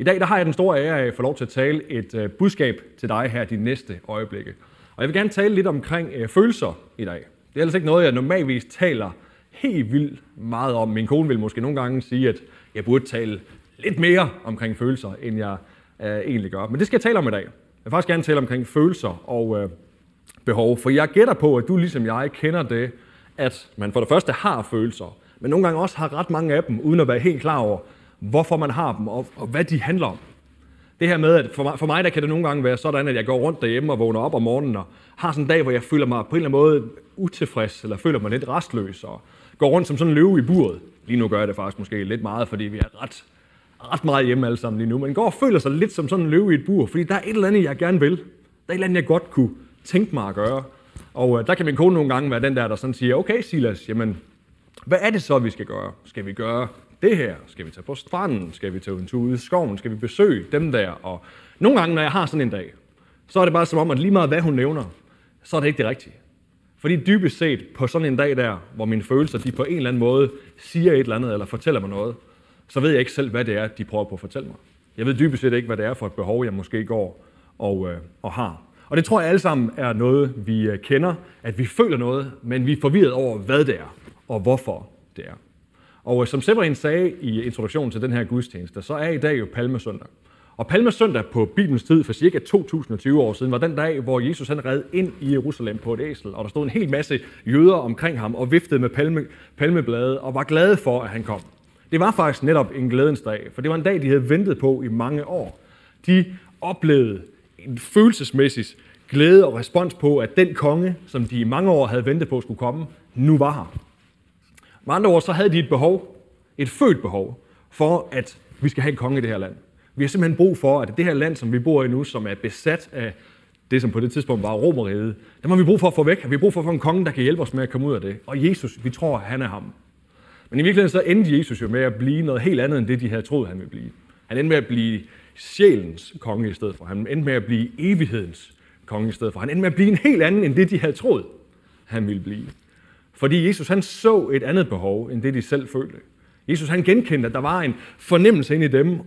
I dag der har jeg den store ære af at få lov til at tale et øh, budskab til dig her de næste øjeblikke. Og jeg vil gerne tale lidt omkring øh, følelser i dag. Det er altså ikke noget, jeg normalvis taler helt vildt meget om. Min kone vil måske nogle gange sige, at jeg burde tale lidt mere omkring følelser, end jeg øh, egentlig gør. Men det skal jeg tale om i dag. Jeg vil faktisk gerne tale omkring følelser og øh, behov. For jeg gætter på, at du ligesom jeg kender det, at man for det første har følelser, men nogle gange også har ret mange af dem, uden at være helt klar over, hvorfor man har dem, og, og hvad de handler om. Det her med, at for mig, for mig der kan det nogle gange være sådan, at jeg går rundt derhjemme og vågner op om morgenen, og har sådan en dag, hvor jeg føler mig på en eller anden måde utilfreds, eller føler mig lidt restløs, og går rundt som sådan en løve i buret. Lige nu gør jeg det faktisk måske lidt meget, fordi vi er ret, ret meget hjemme alle sammen lige nu, men går og føler sig lidt som sådan en løve i et bur, fordi der er et eller andet, jeg gerne vil. Der er et eller andet, jeg godt kunne tænke mig at gøre. Og øh, der kan min kone nogle gange være den der, der sådan siger, okay Silas, jamen, hvad er det så, vi skal gøre? Skal vi gøre det her? Skal vi tage på stranden? Skal vi tage en tur ud i skoven? Skal vi besøge dem der? Og nogle gange, når jeg har sådan en dag, så er det bare som om, at lige meget hvad hun nævner, så er det ikke det rigtige. Fordi dybest set på sådan en dag der, hvor mine følelser de på en eller anden måde siger et eller andet, eller fortæller mig noget, så ved jeg ikke selv, hvad det er, de prøver på at fortælle mig. Jeg ved dybest set ikke, hvad det er for et behov, jeg måske går og, øh, og har. Og det tror jeg alle sammen er noget, vi øh, kender, at vi føler noget, men vi er forvirret over, hvad det er, og hvorfor det er. Og som Severin sagde i introduktionen til den her gudstjeneste, så er i dag jo Palmesøndag. Og Palmesøndag på Bibelens tid for cirka 2020 år siden var den dag, hvor Jesus han red ind i Jerusalem på et æsel, og der stod en hel masse jøder omkring ham og viftede med palme, palmeblade og var glade for, at han kom. Det var faktisk netop en glædens dag, for det var en dag, de havde ventet på i mange år. De oplevede en følelsesmæssig glæde og respons på, at den konge, som de i mange år havde ventet på skulle komme, nu var her. Med andre ord, så havde de et behov, et født behov, for at vi skal have en konge i det her land. Vi har simpelthen brug for, at det her land, som vi bor i nu, som er besat af det, som på det tidspunkt var Romeriet, der har vi brug for at få væk. Vi har brug for at få en konge, der kan hjælpe os med at komme ud af det. Og Jesus, vi tror, han er ham. Men i virkeligheden så endte Jesus jo med at blive noget helt andet, end det, de havde troet, han ville blive. Han endte med at blive sjælens konge i stedet for. Han endte med at blive evighedens konge i stedet for. Han endte med at blive en helt anden, end det, de havde troet, han ville blive. Fordi Jesus han så et andet behov, end det de selv følte. Jesus han genkendte, at der var en fornemmelse ind i dem,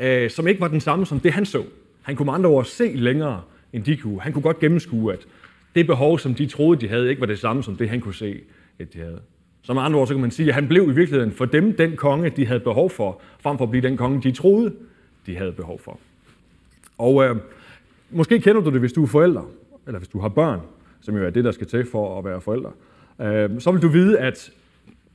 øh, som ikke var den samme som det, han så. Han kunne med andre ord se længere, end de kunne. Han kunne godt gennemskue, at det behov, som de troede, de havde, ikke var det samme som det, han kunne se, at de havde. Så med andre ord, så kan man sige, at han blev i virkeligheden for dem den konge, de havde behov for, frem for at blive den konge, de troede, de havde behov for. Og øh, måske kender du det, hvis du er forælder, eller hvis du har børn, som jo er det, der skal til for at være forælder øh, så vil du vide, at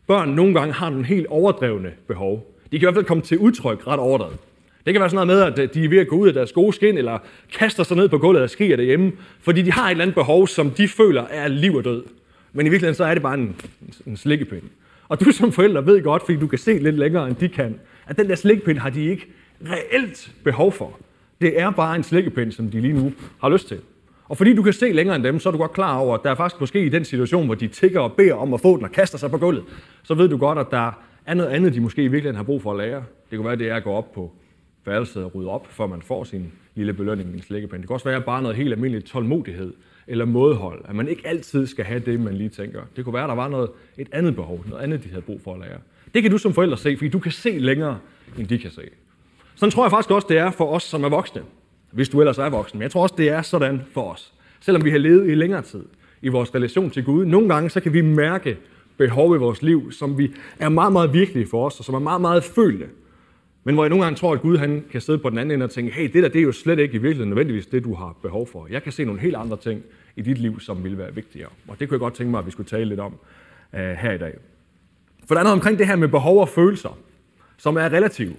børn nogle gange har nogle helt overdrevne behov. De kan i hvert fald komme til udtryk ret overdrevet. Det kan være sådan noget med, at øh, de er ved at gå ud af deres gode skin, eller kaster sig ned på gulvet og skriger derhjemme, fordi de har et eller andet behov, som de føler er liv og død. Men i virkeligheden så er det bare en, en slikkepind. Og du som forælder ved godt, fordi du kan se lidt længere, end de kan, at den der slikkepind har de ikke reelt behov for. Det er bare en slikkepind, som de lige nu har lyst til. Og fordi du kan se længere end dem, så er du godt klar over, at der er faktisk måske i den situation, hvor de tigger og beder om at få den og kaster sig på gulvet, så ved du godt, at der er noget andet, de måske i virkeligheden har brug for at lære. Det kan være, at det er at gå op på værelset og rydde op, før man får sin lille belønning med en slikkepind. Det kan også være bare noget helt almindeligt tålmodighed eller modhold, at man ikke altid skal have det, man lige tænker. Det kunne være, at der var noget, et andet behov, noget andet, de havde brug for at lære. Det kan du som forælder se, fordi du kan se længere, end de kan se. Sådan tror jeg faktisk også, det er for os, som er voksne hvis du ellers er voksen. Men jeg tror også, det er sådan for os. Selvom vi har levet i længere tid i vores relation til Gud, nogle gange så kan vi mærke behov i vores liv, som vi er meget, meget virkelige for os, og som er meget, meget følte. Men hvor jeg nogle gange tror, at Gud han kan sidde på den anden ende og tænke, hey, det der det er jo slet ikke i virkeligheden nødvendigvis det, du har behov for. Jeg kan se nogle helt andre ting i dit liv, som vil være vigtigere. Og det kunne jeg godt tænke mig, at vi skulle tale lidt om uh, her i dag. For der er noget omkring det her med behov og følelser, som er relativt.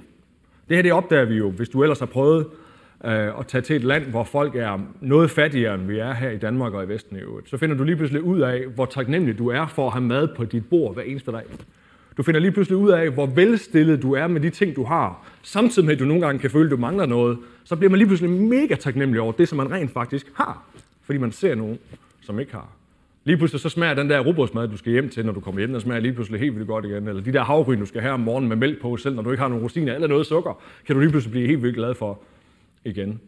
Det her det opdager vi jo, hvis du ellers har prøvet øh, og tage til et land, hvor folk er noget fattigere, end vi er her i Danmark og i Vesten i øvrigt, så finder du lige pludselig ud af, hvor taknemmelig du er for at have mad på dit bord hver eneste dag. Du finder lige pludselig ud af, hvor velstillet du er med de ting, du har. Samtidig med, at du nogle gange kan føle, at du mangler noget, så bliver man lige pludselig mega taknemmelig over det, som man rent faktisk har. Fordi man ser nogen, som ikke har. Lige pludselig så smager den der robotsmad, du skal hjem til, når du kommer hjem, den smager lige pludselig helt vildt godt igen. Eller de der havgryn, du skal have om morgenen med mælk på, selv når du ikke har nogen rosiner eller noget sukker, kan du lige pludselig blive helt vildt glad for igen.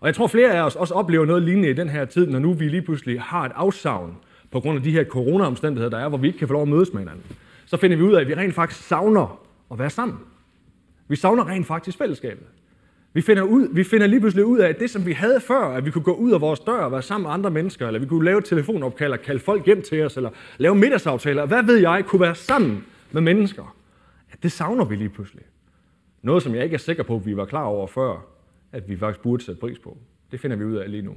Og jeg tror, flere af os også oplever noget lignende i den her tid, når nu vi lige pludselig har et afsavn på grund af de her corona-omstændigheder, der er, hvor vi ikke kan få lov at mødes med hinanden. Så finder vi ud af, at vi rent faktisk savner at være sammen. Vi savner rent faktisk fællesskabet. Vi finder, ud, vi finder lige pludselig ud af, at det, som vi havde før, at vi kunne gå ud af vores dør og være sammen med andre mennesker, eller vi kunne lave telefonopkald og kalde folk hjem til os, eller lave middagsaftaler, hvad ved jeg, kunne være sammen med mennesker. Ja, det savner vi lige pludselig. Noget, som jeg ikke er sikker på, at vi var klar over før, at vi faktisk burde sætte pris på. Det finder vi ud af lige nu.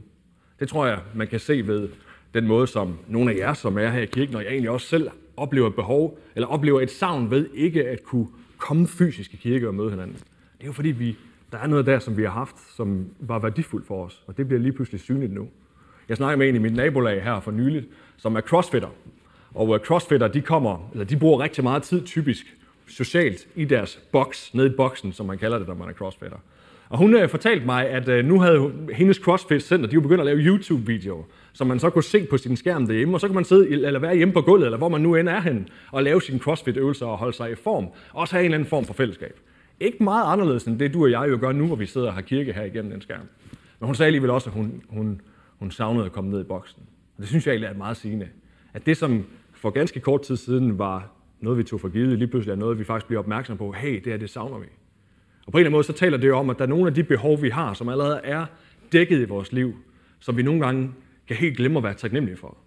Det tror jeg, man kan se ved den måde, som nogle af jer, som er her i kirken, og jeg egentlig også selv oplever et behov, eller oplever et savn ved ikke at kunne komme fysisk i kirke og møde hinanden. Det er jo fordi, vi, der er noget der, som vi har haft, som var værdifuldt for os, og det bliver lige pludselig synligt nu. Jeg snakker med en i mit nabolag her for nyligt, som er crossfitter. Og øh, crossfitter, de kommer, eller de bruger rigtig meget tid typisk socialt i deres boks, nede i boksen, som man kalder det, når man er crossfitter. Og hun øh, fortalte mig, at øh, nu havde hendes CrossFit-center, de jo begyndt at lave YouTube-videoer, som man så kunne se på sin skærm derhjemme, og så kunne man sidde eller være hjemme på gulvet, eller hvor man nu end er hen, og lave sine CrossFit-øvelser og holde sig i form. Også have en eller anden form for fællesskab. Ikke meget anderledes end det, du og jeg jo gør nu, hvor vi sidder og har kirke her igennem den skærm. Men hun sagde alligevel også, at hun, hun, hun savnede at komme ned i boksen. Og det synes jeg egentlig er meget sigende. At det, som for ganske kort tid siden var noget, vi tog for givet, lige pludselig er noget, vi faktisk bliver opmærksom på. Hey, det her, det savner vi. Og på en eller anden måde, så taler det jo om, at der er nogle af de behov, vi har, som allerede er dækket i vores liv, som vi nogle gange kan helt glemme at være taknemmelige for.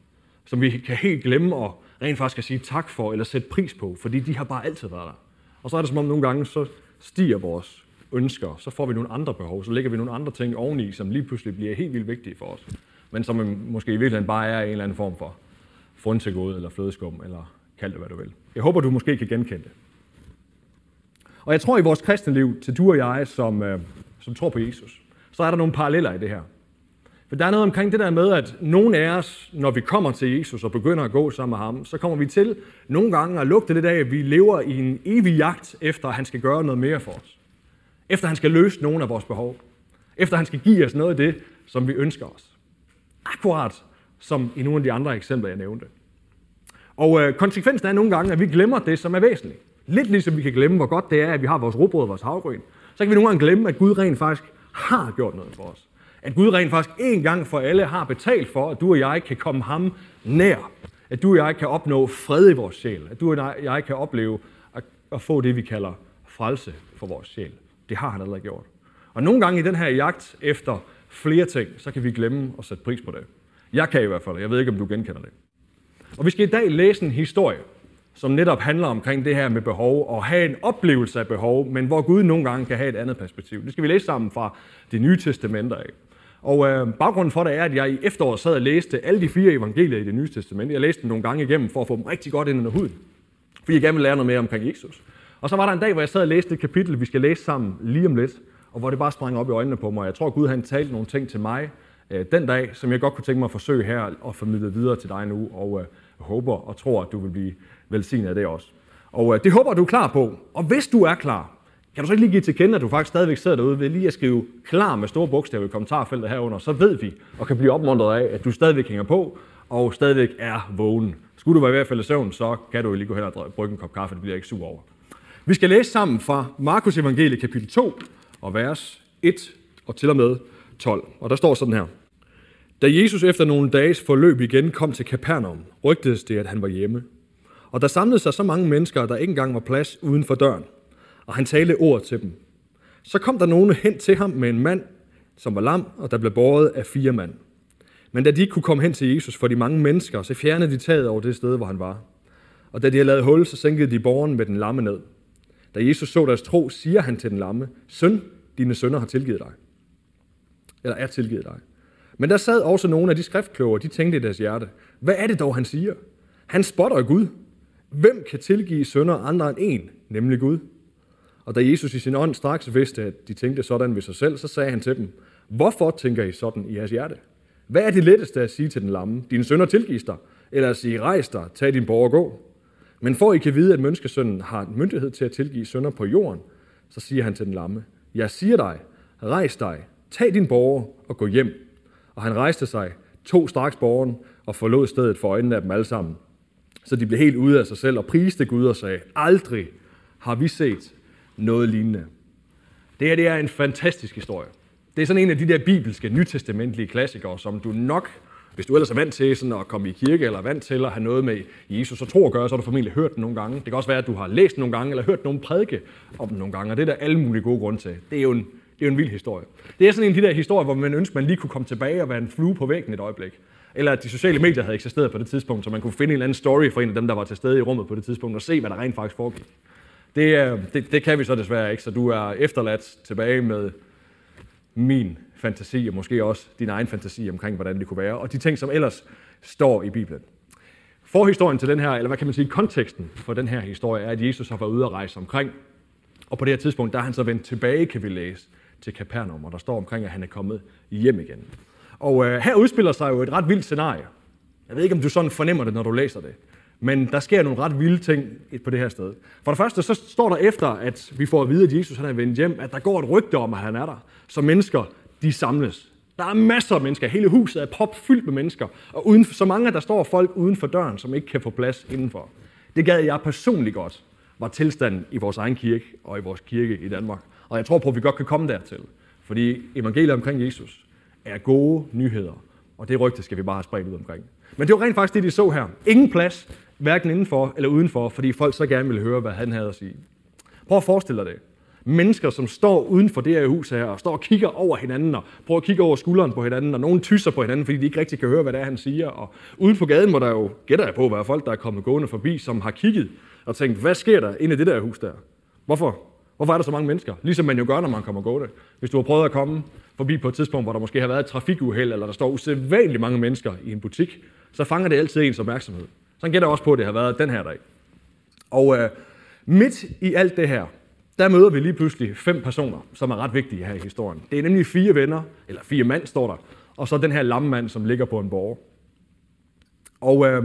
Som vi kan helt glemme at rent faktisk at sige tak for, eller sætte pris på, fordi de har bare altid været der. Og så er det som om nogle gange, så stiger vores ønsker, så får vi nogle andre behov, så lægger vi nogle andre ting oveni, som lige pludselig bliver helt vildt vigtige for os. Men som måske i virkeligheden bare er en eller anden form for fruntegode, eller flødeskum, eller kald det hvad du vil. Jeg håber, du måske kan genkende det. Og jeg tror i vores kristne liv, til du og jeg, som, øh, som tror på Jesus, så er der nogle paralleller i det her. For der er noget omkring det der med, at nogle af os, når vi kommer til Jesus og begynder at gå sammen med ham, så kommer vi til nogle gange at lugte lidt af, at vi lever i en evig jagt efter, at han skal gøre noget mere for os. Efter han skal løse nogle af vores behov. Efter han skal give os noget af det, som vi ønsker os. Akkurat som i nogle af de andre eksempler, jeg nævnte. Og øh, konsekvensen er nogle gange, at vi glemmer det, som er væsentligt. Lidt ligesom vi kan glemme, hvor godt det er, at vi har vores robrød og vores havgrøn, så kan vi nogle gange glemme, at Gud rent faktisk har gjort noget for os. At Gud rent faktisk en gang for alle har betalt for, at du og jeg kan komme ham nær. At du og jeg kan opnå fred i vores sjæl. At du og jeg kan opleve at, at få det, vi kalder frelse for vores sjæl. Det har han allerede gjort. Og nogle gange i den her jagt efter flere ting, så kan vi glemme at sætte pris på det. Jeg kan i hvert fald. Jeg ved ikke, om du genkender det. Og vi skal i dag læse en historie som netop handler omkring det her med behov, og have en oplevelse af behov, men hvor Gud nogle gange kan have et andet perspektiv. Det skal vi læse sammen fra det nye testamenter af. Og øh, baggrunden for det er, at jeg i efteråret sad og læste alle de fire evangelier i det nye testament. Jeg læste dem nogle gange igennem for at få dem rigtig godt ind under huden. Fordi jeg gerne ville lære noget mere omkring Jesus. Og så var der en dag, hvor jeg sad og læste et kapitel, vi skal læse sammen lige om lidt, og hvor det bare sprang op i øjnene på mig. Jeg tror, Gud han talte nogle ting til mig øh, den dag, som jeg godt kunne tænke mig at forsøge her og formidle videre til dig nu, og øh, håber og tror, at du vil blive velsignet af det også. Og øh, det håber du er klar på. Og hvis du er klar, kan du så ikke lige give til kende, at du faktisk stadigvæk sidder derude ved lige at skrive klar med store bogstaver i kommentarfeltet herunder, så ved vi og kan blive opmuntret af, at du stadigvæk hænger på og stadigvæk er vågen. Skulle du være i hvert fald i søvn, så kan du lige gå hen og brygge en kop kaffe, det bliver ikke sur over. Vi skal læse sammen fra Markus evangelie kapitel 2 og vers 1 og til og med 12. Og der står sådan her. Da Jesus efter nogle dages forløb igen kom til Kapernaum, rygtedes det, at han var hjemme. Og der samlede sig så mange mennesker, at der ikke engang var plads uden for døren. Og han talte ord til dem. Så kom der nogen hen til ham med en mand, som var lam, og der blev båret af fire mand. Men da de ikke kunne komme hen til Jesus for de mange mennesker, så fjernede de taget over det sted, hvor han var. Og da de havde lavet hul, så sænkede de borgen med den lamme ned. Da Jesus så deres tro, siger han til den lamme, Søn, dine sønner har tilgivet dig. Eller er tilgivet dig. Men der sad også nogle af de skriftkloge, de tænkte i deres hjerte, hvad er det dog, han siger? Han spotter Gud. Hvem kan tilgive sønder andre end en, nemlig Gud? Og da Jesus i sin ånd straks vidste, at de tænkte sådan ved sig selv, så sagde han til dem, hvorfor tænker I sådan i jeres hjerte? Hvad er det letteste at sige til den lamme? Dine sønder tilgives dig. Eller at sige, rejs dig, tag din borg og gå. Men for I kan vide, at menneskesønnen har myndighed til at tilgive sønder på jorden, så siger han til den lamme, jeg siger dig, rejs dig, tag din borger og gå hjem. Og han rejste sig, tog straks borgen og forlod stedet for øjnene af dem alle sammen. Så de blev helt ude af sig selv og priste Gud og sagde, aldrig har vi set noget lignende. Det her det er en fantastisk historie. Det er sådan en af de der bibelske, nytestamentlige klassikere, som du nok, hvis du ellers er vant til sådan at komme i kirke, eller er vant til at have noget med Jesus og tro at gøre, så har du formentlig hørt den nogle gange. Det kan også være, at du har læst den nogle gange, eller hørt nogen prædike om den nogle gange, og det er der alle mulige gode grunde til. Det er jo en Det er jo en vild historie. Det er sådan en af de der historier, hvor man ønsker, man lige kunne komme tilbage og være en flue på væggen et øjeblik. Eller at de sociale medier havde eksisteret på det tidspunkt, så man kunne finde en eller anden story for en af dem, der var til stede i rummet på det tidspunkt, og se, hvad der rent faktisk foregik. Det, øh, det, det kan vi så desværre ikke, så du er efterladt tilbage med min fantasi, og måske også din egen fantasi omkring, hvordan det kunne være, og de ting, som ellers står i Bibelen. Forhistorien til den her, eller hvad kan man sige, konteksten for den her historie, er, at Jesus har været ude at rejse omkring, og på det her tidspunkt, der er han så vendt tilbage, kan vi læse, til Kapernaum, og der står omkring, at han er kommet hjem igen. Og øh, her udspiller sig jo et ret vildt scenarie. Jeg ved ikke, om du sådan fornemmer det, når du læser det. Men der sker nogle ret vilde ting på det her sted. For det første, så står der efter, at vi får at vide, at Jesus han er vendt hjem, at der går et rygte om, at han er der. Så mennesker, de samles. Der er masser af mennesker. Hele huset er popfyldt med mennesker. Og uden, så mange, der står folk uden for døren, som ikke kan få plads indenfor. Det gad jeg personligt godt, var tilstanden i vores egen kirke og i vores kirke i Danmark. Og jeg tror på, at vi godt kan komme dertil. Fordi evangeliet omkring Jesus er gode nyheder. Og det rygte skal vi bare have spredt ud omkring. Men det var rent faktisk det, de så her. Ingen plads, hverken indenfor eller udenfor, fordi folk så gerne ville høre, hvad han havde at sige. Prøv at forestille dig det. Mennesker, som står uden for det her hus her, og står og kigger over hinanden, og prøver at kigge over skulderen på hinanden, og nogen tysser på hinanden, fordi de ikke rigtig kan høre, hvad det er, han siger. Og uden på gaden må der jo, gætter jeg på, være folk, der er kommet gående forbi, som har kigget og tænkt, hvad sker der inde i det der hus der? Hvorfor? Hvorfor er der så mange mennesker? Ligesom man jo gør, når man kommer gående. Hvis du har prøvet at komme forbi på et tidspunkt, hvor der måske har været et trafikuheld, eller der står usædvanligt mange mennesker i en butik, så fanger det altid ens opmærksomhed. Så gætter jeg også på, at det har været den her dag. Og øh, midt i alt det her, der møder vi lige pludselig fem personer, som er ret vigtige her i historien. Det er nemlig fire venner, eller fire mand står der, og så den her lammemand, som ligger på en borg. Og øh,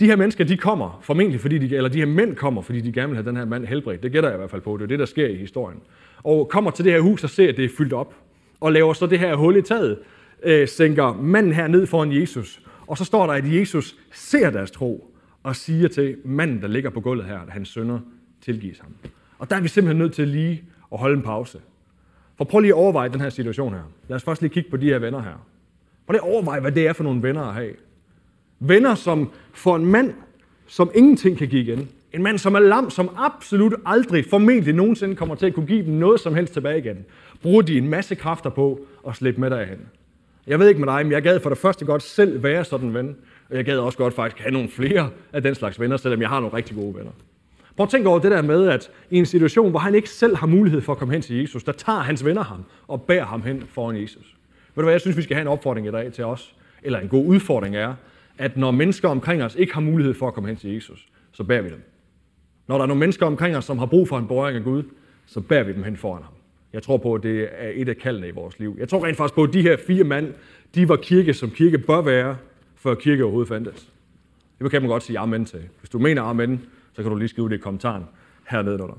de her mennesker, de kommer formentlig, fordi de, eller de her mænd kommer, fordi de gerne vil have den her mand helbredt. Det gætter jeg i hvert fald på. Det er det, der sker i historien. Og kommer til det her hus og ser, at det er fyldt op. Og laver så det her hul i taget, øh, sænker manden her ned foran Jesus. Og så står der, at Jesus ser deres tro og siger til manden, der ligger på gulvet her, at hans sønner tilgives ham. Og der er vi simpelthen nødt til lige at holde en pause. For prøv lige at overveje den her situation her. Lad os først lige kigge på de her venner her. Prøv lige at overveje, hvad det er for nogle venner at have. Venner, som for en mand, som ingenting kan give igen. En mand, som er lam, som absolut aldrig, formentlig nogensinde kommer til at kunne give dem noget som helst tilbage igen. Bruger de en masse kræfter på at slippe med derhen. Jeg ved ikke med dig, men jeg gad for det første godt selv være sådan en ven. Og jeg gad også godt faktisk have nogle flere af den slags venner, selvom jeg har nogle rigtig gode venner. Prøv at tænke over det der med, at i en situation, hvor han ikke selv har mulighed for at komme hen til Jesus, der tager hans venner ham og bærer ham hen foran Jesus. Ved du hvad, jeg synes, vi skal have en opfordring i dag til os, eller en god udfordring er, at når mennesker omkring os ikke har mulighed for at komme hen til Jesus, så bærer vi dem. Når der er nogle mennesker omkring os, som har brug for en borgering af Gud, så bærer vi dem hen foran ham. Jeg tror på, at det er et af kaldene i vores liv. Jeg tror rent faktisk på, at de her fire mand, de var kirke, som kirke bør være, før kirke overhovedet fandtes. Det kan man godt sige amen til. Hvis du mener amen, så kan du lige skrive det i kommentaren hernede under.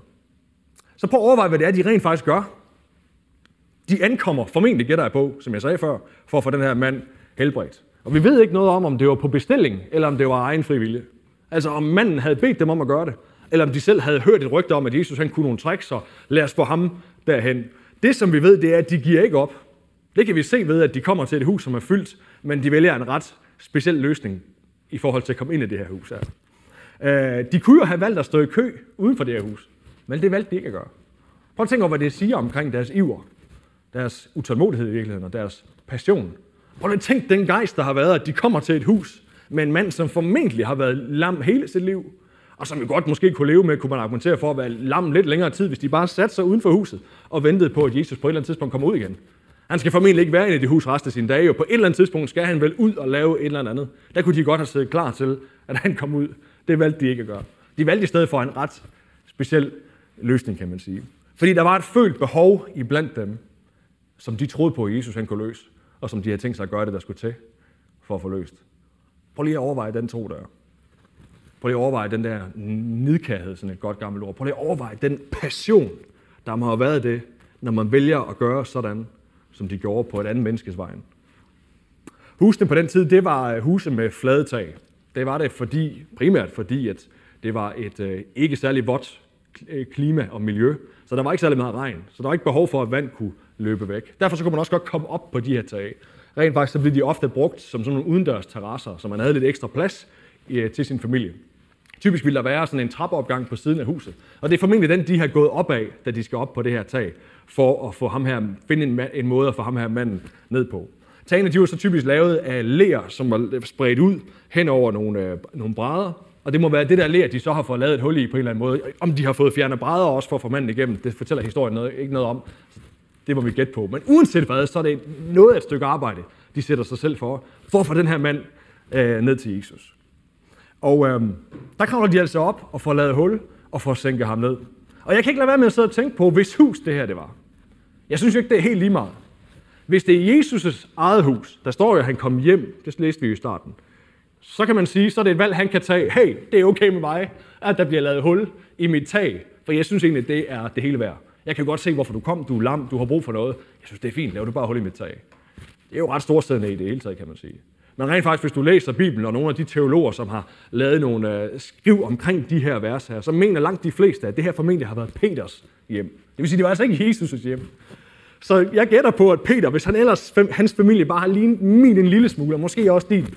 Så prøv at overveje, hvad det er, de rent faktisk gør. De ankommer, formentlig gætter jeg på, som jeg sagde før, for at få den her mand helbredt. Og vi ved ikke noget om, om det var på bestilling, eller om det var egen frivillige. Altså om manden havde bedt dem om at gøre det, eller om de selv havde hørt et rygte om, at Jesus han kunne nogle tricks, og lad os få ham derhen. Det som vi ved, det er, at de giver ikke op. Det kan vi se ved, at de kommer til et hus, som er fyldt, men de vælger en ret speciel løsning i forhold til at komme ind i det her hus her. Øh, de kunne jo have valgt at stå i kø uden for det her hus, men det valgte de ikke at gøre. Prøv at tænke over, hvad det siger omkring deres iver, deres utålmodighed i virkeligheden og deres passion. Prøv at tænk den gejst, der har været, at de kommer til et hus med en mand, som formentlig har været lam hele sit liv, og som jo godt måske kunne leve med, kunne man argumentere for at være lam lidt længere tid, hvis de bare satte sig uden for huset og ventede på, at Jesus på et eller andet tidspunkt kommer ud igen. Han skal formentlig ikke være inde i det hus resten af sine dage, og på et eller andet tidspunkt skal han vel ud og lave et eller andet. Der kunne de godt have siddet klar til, at han kom ud. Det valgte de ikke at gøre. De valgte i stedet for en ret speciel løsning, kan man sige. Fordi der var et følt behov i blandt dem, som de troede på, at Jesus han kunne løse, og som de har tænkt sig at gøre det, der skulle til for at få løst. Prøv lige at overveje den tro der. Prøv lige at overveje den der nidkærhed, sådan et godt gammelt ord. Prøv lige at overveje den passion, der må have været det, når man vælger at gøre sådan, som de gjorde på et andet menneskes vejen. Husene på den tid, det var øh, huse med flade tag. Det var det fordi, primært fordi, at det var et øh, ikke særlig vådt øh, klima og miljø, så der var ikke særlig meget regn, så der var ikke behov for, at vand kunne løbe væk. Derfor så kunne man også godt komme op på de her tage. Rent faktisk så blev de ofte brugt som sådan nogle udendørs terrasser, så man havde lidt ekstra plads øh, til sin familie. Typisk ville der være sådan en trappeopgang på siden af huset. Og det er formentlig den, de har gået op af, da de skal op på det her tag, for at få ham her, finde en, en måde at få ham her manden ned på. Tagene de var så typisk lavet af ler, som var spredt ud hen over nogle, øh, nogle brædder. Og det må være det der ler, de så har fået lavet et hul i på en eller anden måde. Om de har fået fjernet brædder også for at få manden igennem, det fortæller historien noget, ikke noget om. Det må vi gætte på. Men uanset hvad, så er det noget af et stykke arbejde, de sætter sig selv for, for at få den her mand øh, ned til Jesus. Og øh, der kravler de altså op og får lavet hul og får sænket ham ned. Og jeg kan ikke lade være med at sidde og tænke på, hvis hus det her det var. Jeg synes jo ikke, det er helt lige meget. Hvis det er Jesus' eget hus, der står jo, at han kom hjem, det læste vi jo i starten, så kan man sige, så er det et valg, han kan tage. Hey, det er okay med mig, at der bliver lavet hul i mit tag, for jeg synes egentlig, det er det hele værd. Jeg kan godt se, hvorfor du kom, du er lam, du har brug for noget. Jeg synes, det er fint, lav du bare hul i mit tag. Det er jo ret storstedende i det hele taget, kan man sige. Men rent faktisk, hvis du læser Bibelen, og nogle af de teologer, som har lavet nogle uh, skriv omkring de her vers her, så mener langt de fleste, at det her formentlig har været Peters hjem. Det vil sige, det var altså ikke Jesus' hjem. Så jeg gætter på, at Peter, hvis han ellers, hans familie bare har lignet min en lille smule, og måske også din,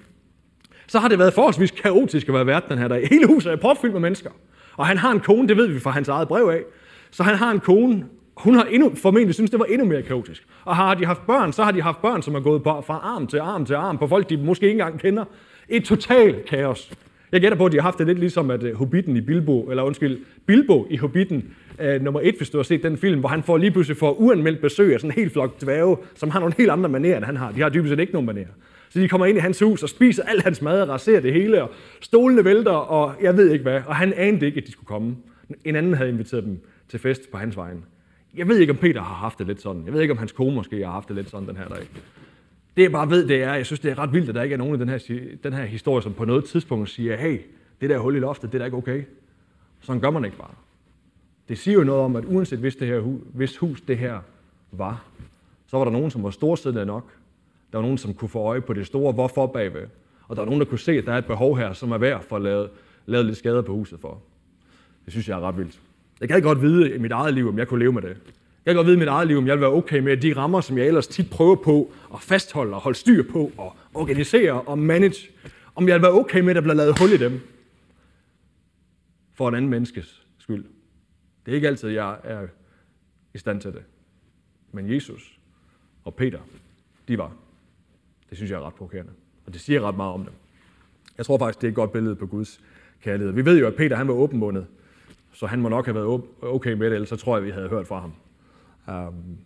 så har det været forholdsvis kaotisk at være vært den her dag. Hele huset er propfyldt med mennesker. Og han har en kone, det ved vi fra hans eget brev af. Så han har en kone, hun har endnu, formentlig synes, det var endnu mere kaotisk. Og har de haft børn, så har de haft børn, som er gået fra arm til arm til arm på folk, de måske ikke engang kender. Et totalt kaos. Jeg gætter på, at de har haft det lidt ligesom, at øh, Hobbiten i Bilbo, eller undskyld, Bilbo i Hobbiten, øh, nummer et, hvis du har set den film, hvor han får lige pludselig får uanmeldt besøg af sådan en helt flok dværge, som har nogle helt andre manerer, end han har. De har dybest set ikke nogen manerer. Så de kommer ind i hans hus og spiser al hans mad og raserer det hele, og stolene vælter, og jeg ved ikke hvad. Og han anede ikke, at de skulle komme. En anden havde inviteret dem til fest på hans vejen. Jeg ved ikke, om Peter har haft det lidt sådan. Jeg ved ikke, om hans kone måske har haft det lidt sådan den her dag. Det jeg bare ved, det er, jeg synes, det er ret vildt, at der ikke er nogen i den her, den her historie, som på noget tidspunkt siger, hey, det der hul i loftet, det er da ikke okay. Sådan gør man ikke bare. Det siger jo noget om, at uanset hvis, det her, hvis hus det her var, så var der nogen, som var storsædende nok. Der var nogen, som kunne få øje på det store hvorfor bagved. Og der var nogen, der kunne se, at der er et behov her, som er værd for at lave, lave lidt skader på huset for. Det synes jeg er ret vildt. Jeg kan godt vide i mit eget liv, om jeg kunne leve med det. Jeg kan godt vide i mit eget liv, om jeg vil være okay med de rammer, som jeg ellers tit prøver på at fastholde og holde styr på og organisere og manage. Om jeg vil være okay med, at der bliver lavet hul i dem for en anden menneskes skyld. Det er ikke altid, jeg er i stand til det. Men Jesus og Peter, de var. Det synes jeg er ret provokerende. Og det siger ret meget om dem. Jeg tror faktisk, det er et godt billede på Guds kærlighed. Vi ved jo, at Peter han var åbenbundet så han må nok have været okay med det, ellers så tror jeg, vi havde hørt fra ham. Um,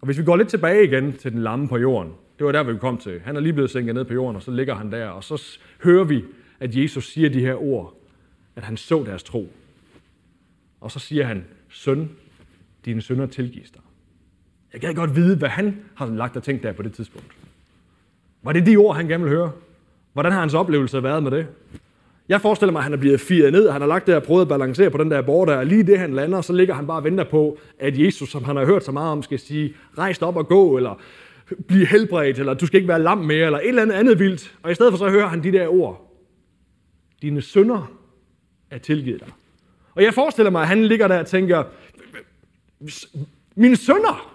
og hvis vi går lidt tilbage igen til den lamme på jorden, det var der, vi kom til. Han er lige blevet sænket ned på jorden, og så ligger han der, og så hører vi, at Jesus siger de her ord, at han så deres tro. Og så siger han, søn, dine sønner tilgives dig. Jeg kan godt vide, hvad han har lagt og tænkt der på det tidspunkt. Var det de ord, han gerne ville høre? Hvordan har hans oplevelse været med det? Jeg forestiller mig, at han er blevet firet ned, han har lagt der og prøvet at balancere på den der bord der, og lige det han lander, så ligger han bare og venter på, at Jesus, som han har hørt så meget om, skal sige, rejs op og gå, eller blive helbredt, eller du skal ikke være lam mere, eller et eller andet andet vildt. Og i stedet for så hører han de der ord. Dine sønder er tilgivet dig. Og jeg forestiller mig, at han ligger der og tænker, mine sønder,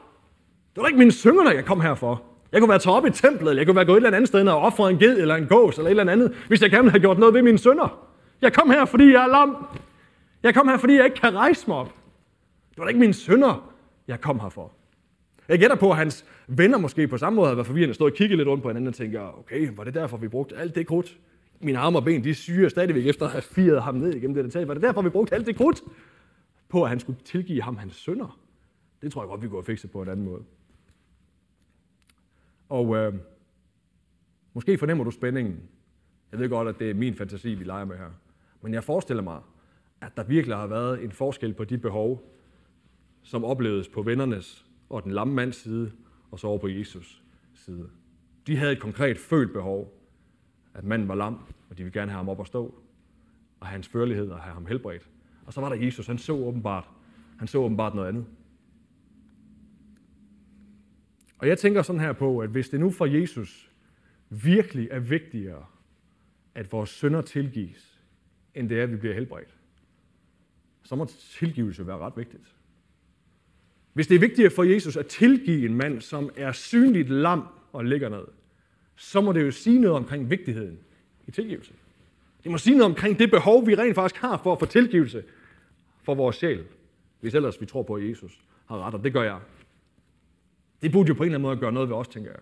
det var ikke mine sønder, jeg kom her for. Jeg kunne være taget op i templet, eller jeg kunne være gået et eller andet sted og offret en ged eller en gås eller et eller andet, hvis jeg gerne ville have gjort noget ved mine sønner. Jeg kom her, fordi jeg er lam. Jeg kom her, fordi jeg ikke kan rejse mig op. Det var da ikke mine sønner, jeg kom her for. Jeg gætter på, at hans venner måske på samme måde havde været forvirrende, stået og kigget lidt rundt på hinanden og tænker, okay, var det derfor, vi brugte alt det krudt? Mine arme og ben, de syrer stadigvæk efter at have firet ham ned igennem det detalje. Var det derfor, vi brugte alt det krudt? På, at han skulle tilgive ham hans sønner. Det tror jeg godt, vi kunne have fikset på en anden måde. Og øh, måske fornemmer du spændingen. Jeg ved godt, at det er min fantasi, vi leger med her. Men jeg forestiller mig, at der virkelig har været en forskel på de behov, som oplevedes på vennernes og den lamme mands side, og så over på Jesus side. De havde et konkret følt behov, at manden var lam, og de ville gerne have ham op at stå, og have hans førlighed og have ham helbredt. Og så var der Jesus, han så åbenbart, han så åbenbart noget andet. Og jeg tænker sådan her på, at hvis det nu for Jesus virkelig er vigtigere, at vores sønder tilgives, end det er, at vi bliver helbredt, så må tilgivelse være ret vigtigt. Hvis det er vigtigere for Jesus at tilgive en mand, som er synligt lam og ligger ned, så må det jo sige noget omkring vigtigheden i tilgivelse. Det må sige noget omkring det behov, vi rent faktisk har for at få tilgivelse for vores sjæl, hvis ellers vi tror på, at Jesus har ret, og det gør jeg. Det burde jo på en eller anden måde gøre noget ved os, tænker jeg.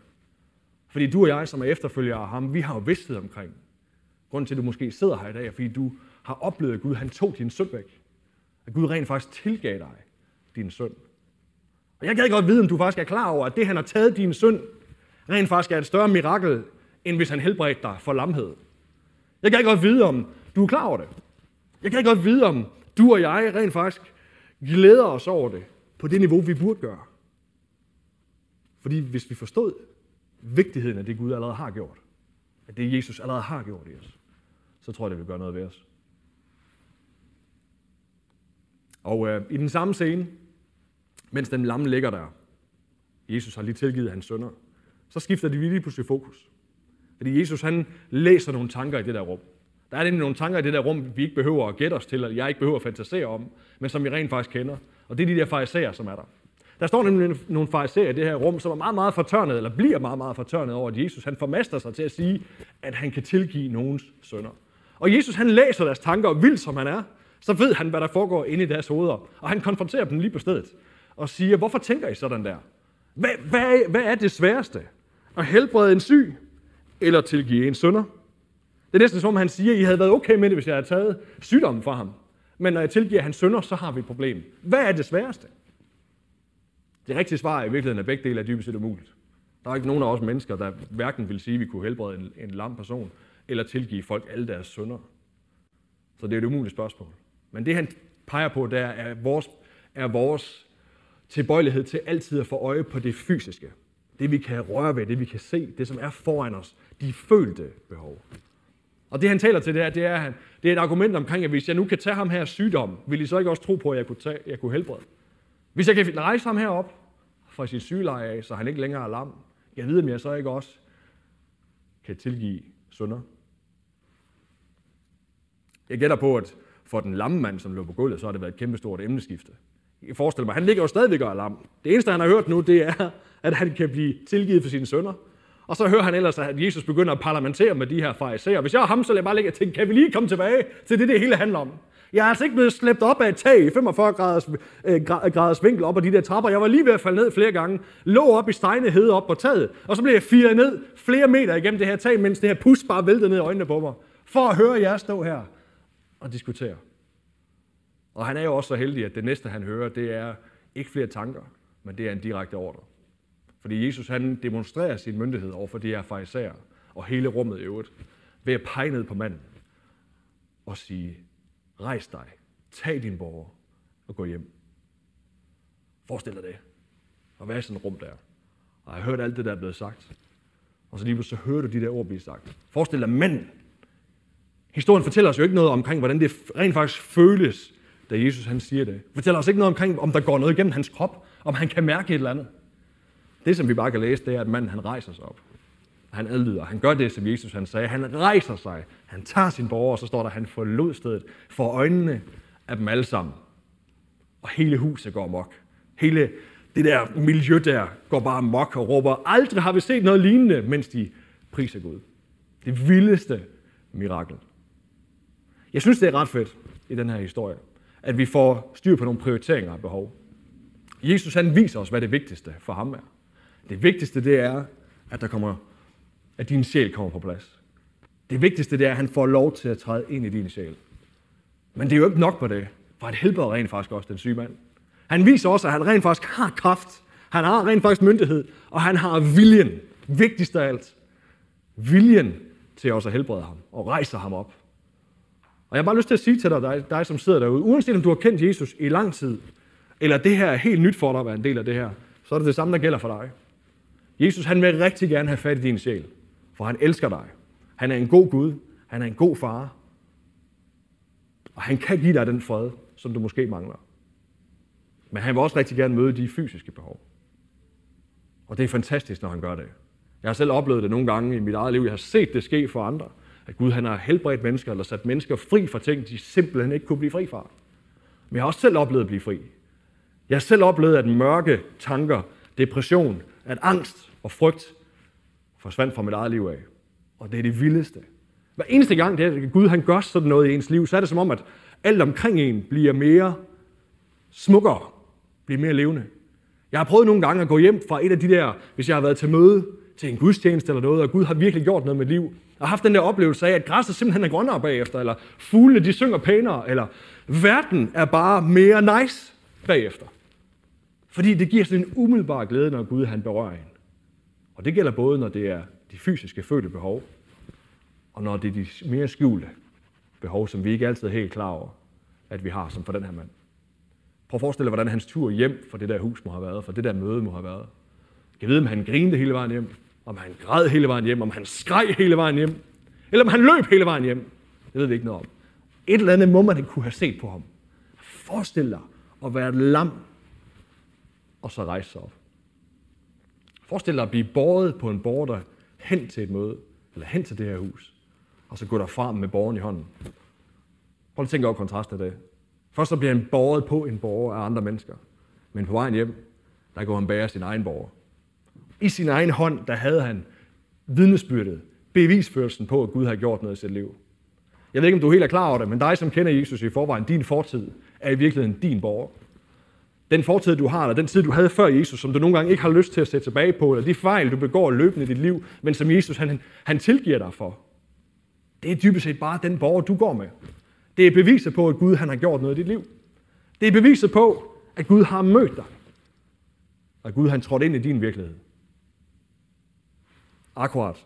Fordi du og jeg, som er efterfølgere af ham, vi har jo vidsthed omkring. Grunden til, at du måske sidder her i dag, er, fordi du har oplevet, at Gud han tog din synd væk. At Gud rent faktisk tilgav dig din synd. Og jeg gad godt vide, om du faktisk er klar over, at det, han har taget din synd, rent faktisk er et større mirakel, end hvis han helbredte dig for lamhed. Jeg kan godt vide, om du er klar over det. Jeg kan godt vide, om du og jeg rent faktisk glæder os over det på det niveau, vi burde gøre. Fordi hvis vi forstod vigtigheden af det, Gud allerede har gjort, at det Jesus allerede har gjort i os, så tror jeg, det vil gøre noget ved os. Og øh, i den samme scene, mens den lamme ligger der, Jesus har lige tilgivet hans sønner, så skifter de lige pludselig fokus. Fordi Jesus han læser nogle tanker i det der rum. Der er nemlig nogle tanker i det der rum, vi ikke behøver at gætte os til, eller jeg ikke behøver at fantasere om, men som vi rent faktisk kender. Og det er de der fariserer, som er der. Der står nemlig nogle fariserer i det her rum, som er meget, meget fortørnet, eller bliver meget, meget fortørnet over, at Jesus han formaster sig til at sige, at han kan tilgive nogens sønder. Og Jesus han læser deres tanker, og vild som han er, så ved han, hvad der foregår inde i deres hoveder. Og han konfronterer dem lige på stedet og siger, hvorfor tænker I sådan der? Hvad, hvad, hvad er det sværeste? At helbrede en syg, eller tilgive en sønder? Det er næsten som om han siger, I havde været okay med det, hvis jeg havde taget sygdommen fra ham. Men når jeg tilgiver hans sønder, så har vi et problem. Hvad er det sværeste? Det rigtige svar er i virkeligheden, at begge dele er dybest set umuligt. Der er ikke nogen af os mennesker, der hverken vil sige, at vi kunne helbrede en, en lam person, eller tilgive folk alle deres sønder. Så det er et umuligt spørgsmål. Men det han peger på, der er vores, er vores tilbøjelighed til altid at få øje på det fysiske. Det vi kan røre ved, det vi kan se, det som er foran os, de følte behov. Og det han taler til, det er, det er, det er et argument omkring, at hvis jeg nu kan tage ham her sygdom, vil I så ikke også tro på, at jeg kunne, tage, jeg kunne helbrede? Hvis jeg kan rejse ham herop fra sit sygeleje af, så han ikke længere er lam, jeg ved, om jeg så ikke også kan tilgive sønder. Jeg gætter på, at for den lamme mand, som lå på gulvet, så har det været et kæmpestort emneskifte. Jeg forestiller mig, han ligger jo stadigvæk og er lam. Det eneste, han har hørt nu, det er, at han kan blive tilgivet for sine sønder. Og så hører han ellers, at Jesus begynder at parlamentere med de her fariserer. Hvis jeg er ham, så lader jeg bare ligge og tænke, kan vi lige komme tilbage til det, det hele handler om? Jeg er altså ikke blevet slæbt op af et tag i 45 graders, øh, graders vinkel op ad de der trapper. Jeg var lige ved at falde ned flere gange. Lå op i stegne hede op på taget. Og så blev jeg firet ned flere meter igennem det her tag, mens det her pus bare væltede ned i øjnene på mig. For at høre jer stå her og diskutere. Og han er jo også så heldig, at det næste, han hører, det er ikke flere tanker, men det er en direkte ordre. Fordi Jesus han demonstrerer sin myndighed over for de her farisæer og hele rummet i øvrigt, ved at pege ned på manden og sige, rejs dig, tag din borger og gå hjem. Forestil dig det. Og hvad er sådan et rum der. Og jeg har hørt alt det, der er blevet sagt. Og så lige pludselig så hører du de der ord blive sagt. Forestil dig manden. Historien fortæller os jo ikke noget omkring, hvordan det rent faktisk føles, da Jesus han siger det. Fortæller os ikke noget omkring, om der går noget igennem hans krop, om han kan mærke et eller andet. Det, som vi bare kan læse, det er, at manden han rejser sig op. Han adlyder. Han gør det, som Jesus han sagde. Han rejser sig. Han tager sin borger, og så står der, han forlod stedet for øjnene af dem alle sammen. Og hele huset går mok. Hele det der miljø der går bare mok og råber, aldrig har vi set noget lignende, mens de priser Gud. Det vildeste mirakel. Jeg synes, det er ret fedt i den her historie, at vi får styr på nogle prioriteringer og behov. Jesus han viser os, hvad det vigtigste for ham er. Det vigtigste det er, at der kommer, at din sjæl kommer på plads. Det vigtigste det er, at han får lov til at træde ind i din sjæl. Men det er jo ikke nok på det, for han helbreder rent faktisk også den syge mand. Han viser også, at han rent faktisk har kraft. Han har rent faktisk myndighed, og han har viljen. Vigtigst af alt. Viljen til også at helbrede ham og rejse ham op. Og jeg har bare lyst til at sige til dig, dig, dig som sidder derude, uanset om du har kendt Jesus i lang tid, eller det her er helt nyt for dig at være en del af det her, så er det det samme, der gælder for dig. Jesus han vil rigtig gerne have fat i din sjæl, for han elsker dig. Han er en god Gud, han er en god far, og han kan give dig den fred, som du måske mangler. Men han vil også rigtig gerne møde de fysiske behov. Og det er fantastisk, når han gør det. Jeg har selv oplevet det nogle gange i mit eget liv. Jeg har set det ske for andre. At Gud han har helbredt mennesker, eller sat mennesker fri fra ting, de simpelthen ikke kunne blive fri fra. Men jeg har også selv oplevet at blive fri. Jeg har selv oplevet, at mørke tanker, depression, at angst og frygt forsvandt fra mit eget liv af. Og det er det vildeste. Hver eneste gang, det er, at Gud han gør sådan noget i ens liv, så er det som om, at alt omkring en bliver mere smukkere, bliver mere levende. Jeg har prøvet nogle gange at gå hjem fra et af de der, hvis jeg har været til møde til en gudstjeneste eller noget, og Gud har virkelig gjort noget med mit liv, og haft den der oplevelse af, at græsset simpelthen er grønnere bagefter, eller fuglene de synger pænere, eller verden er bare mere nice bagefter. Fordi det giver sådan en umiddelbar glæde, når Gud han berører en. Og det gælder både, når det er de fysiske fødte behov, og når det er de mere skjulte behov, som vi ikke altid er helt klar over, at vi har, som for den her mand. Prøv at forestille dig, hvordan hans tur hjem fra det der hus må have været, fra det der møde må have været. Jeg ved, om han grinede hele vejen hjem, om han græd hele vejen hjem, om han skreg hele vejen hjem, eller om han løb hele vejen hjem. Det ved vi ikke noget om. Et eller andet må man kunne have set på ham. Forestil dig at være et lam, og så rejse sig op. Forestil dig at blive båret på en border hen til et møde, eller hen til det her hus, og så gå derfra med borgeren i hånden. Prøv at tænke over kontrasten af det. Først så bliver han båret på en borger af andre mennesker, men på vejen hjem, der går han bære sin egen borger. I sin egen hånd, der havde han vidnesbyrdet, bevisførelsen på, at Gud har gjort noget i sit liv. Jeg ved ikke, om du er helt er klar over det, men dig, som kender Jesus i forvejen, din fortid, er i virkeligheden din borger. Den fortid, du har, eller den tid, du havde før Jesus, som du nogle gange ikke har lyst til at se tilbage på, eller de fejl, du begår løbende i dit liv, men som Jesus han, han tilgiver dig for. Det er dybest set bare den borger, du går med. Det er beviset på, at Gud han har gjort noget i dit liv. Det er beviset på, at Gud har mødt dig. Og at Gud han trådte ind i din virkelighed. Akkurat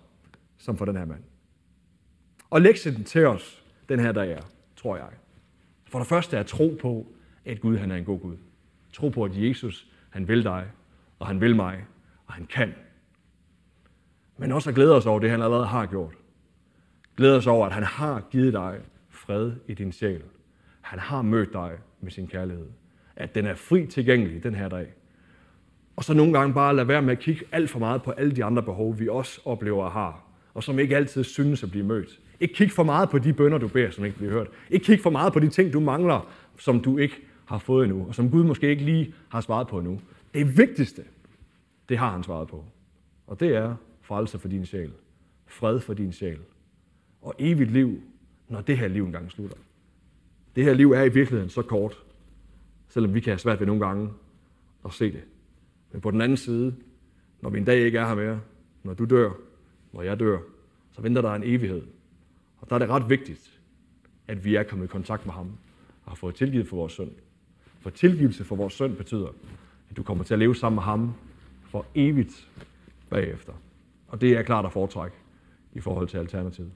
som for den her mand. Og lektien til os den her dag er, tror jeg. For det første er tro på, at Gud han er en god Gud. Tro på, at Jesus han vil dig, og han vil mig, og han kan. Men også at glæde os over det, han allerede har gjort. Glæde os over, at han har givet dig fred i din sjæl. Han har mødt dig med sin kærlighed. At den er fri tilgængelig den her dag. Og så nogle gange bare lade være med at kigge alt for meget på alle de andre behov, vi også oplever og har, og som ikke altid synes at blive mødt. Ikke kig for meget på de bønder, du beder, som ikke bliver hørt. Ikke kig for meget på de ting, du mangler, som du ikke har fået endnu, og som Gud måske ikke lige har svaret på endnu. Det vigtigste, det har han svaret på. Og det er frelse for din sjæl, fred for din sjæl, og evigt liv, når det her liv engang slutter. Det her liv er i virkeligheden så kort, selvom vi kan have svært ved nogle gange at se det. Men på den anden side, når vi en dag ikke er her mere, når du dør, når jeg dør, så venter der en evighed. Og der er det ret vigtigt, at vi er kommet i kontakt med ham og har fået tilgivet for vores synd. For tilgivelse for vores synd betyder, at du kommer til at leve sammen med ham for evigt bagefter. Og det er klart at foretrække i forhold til alternativet.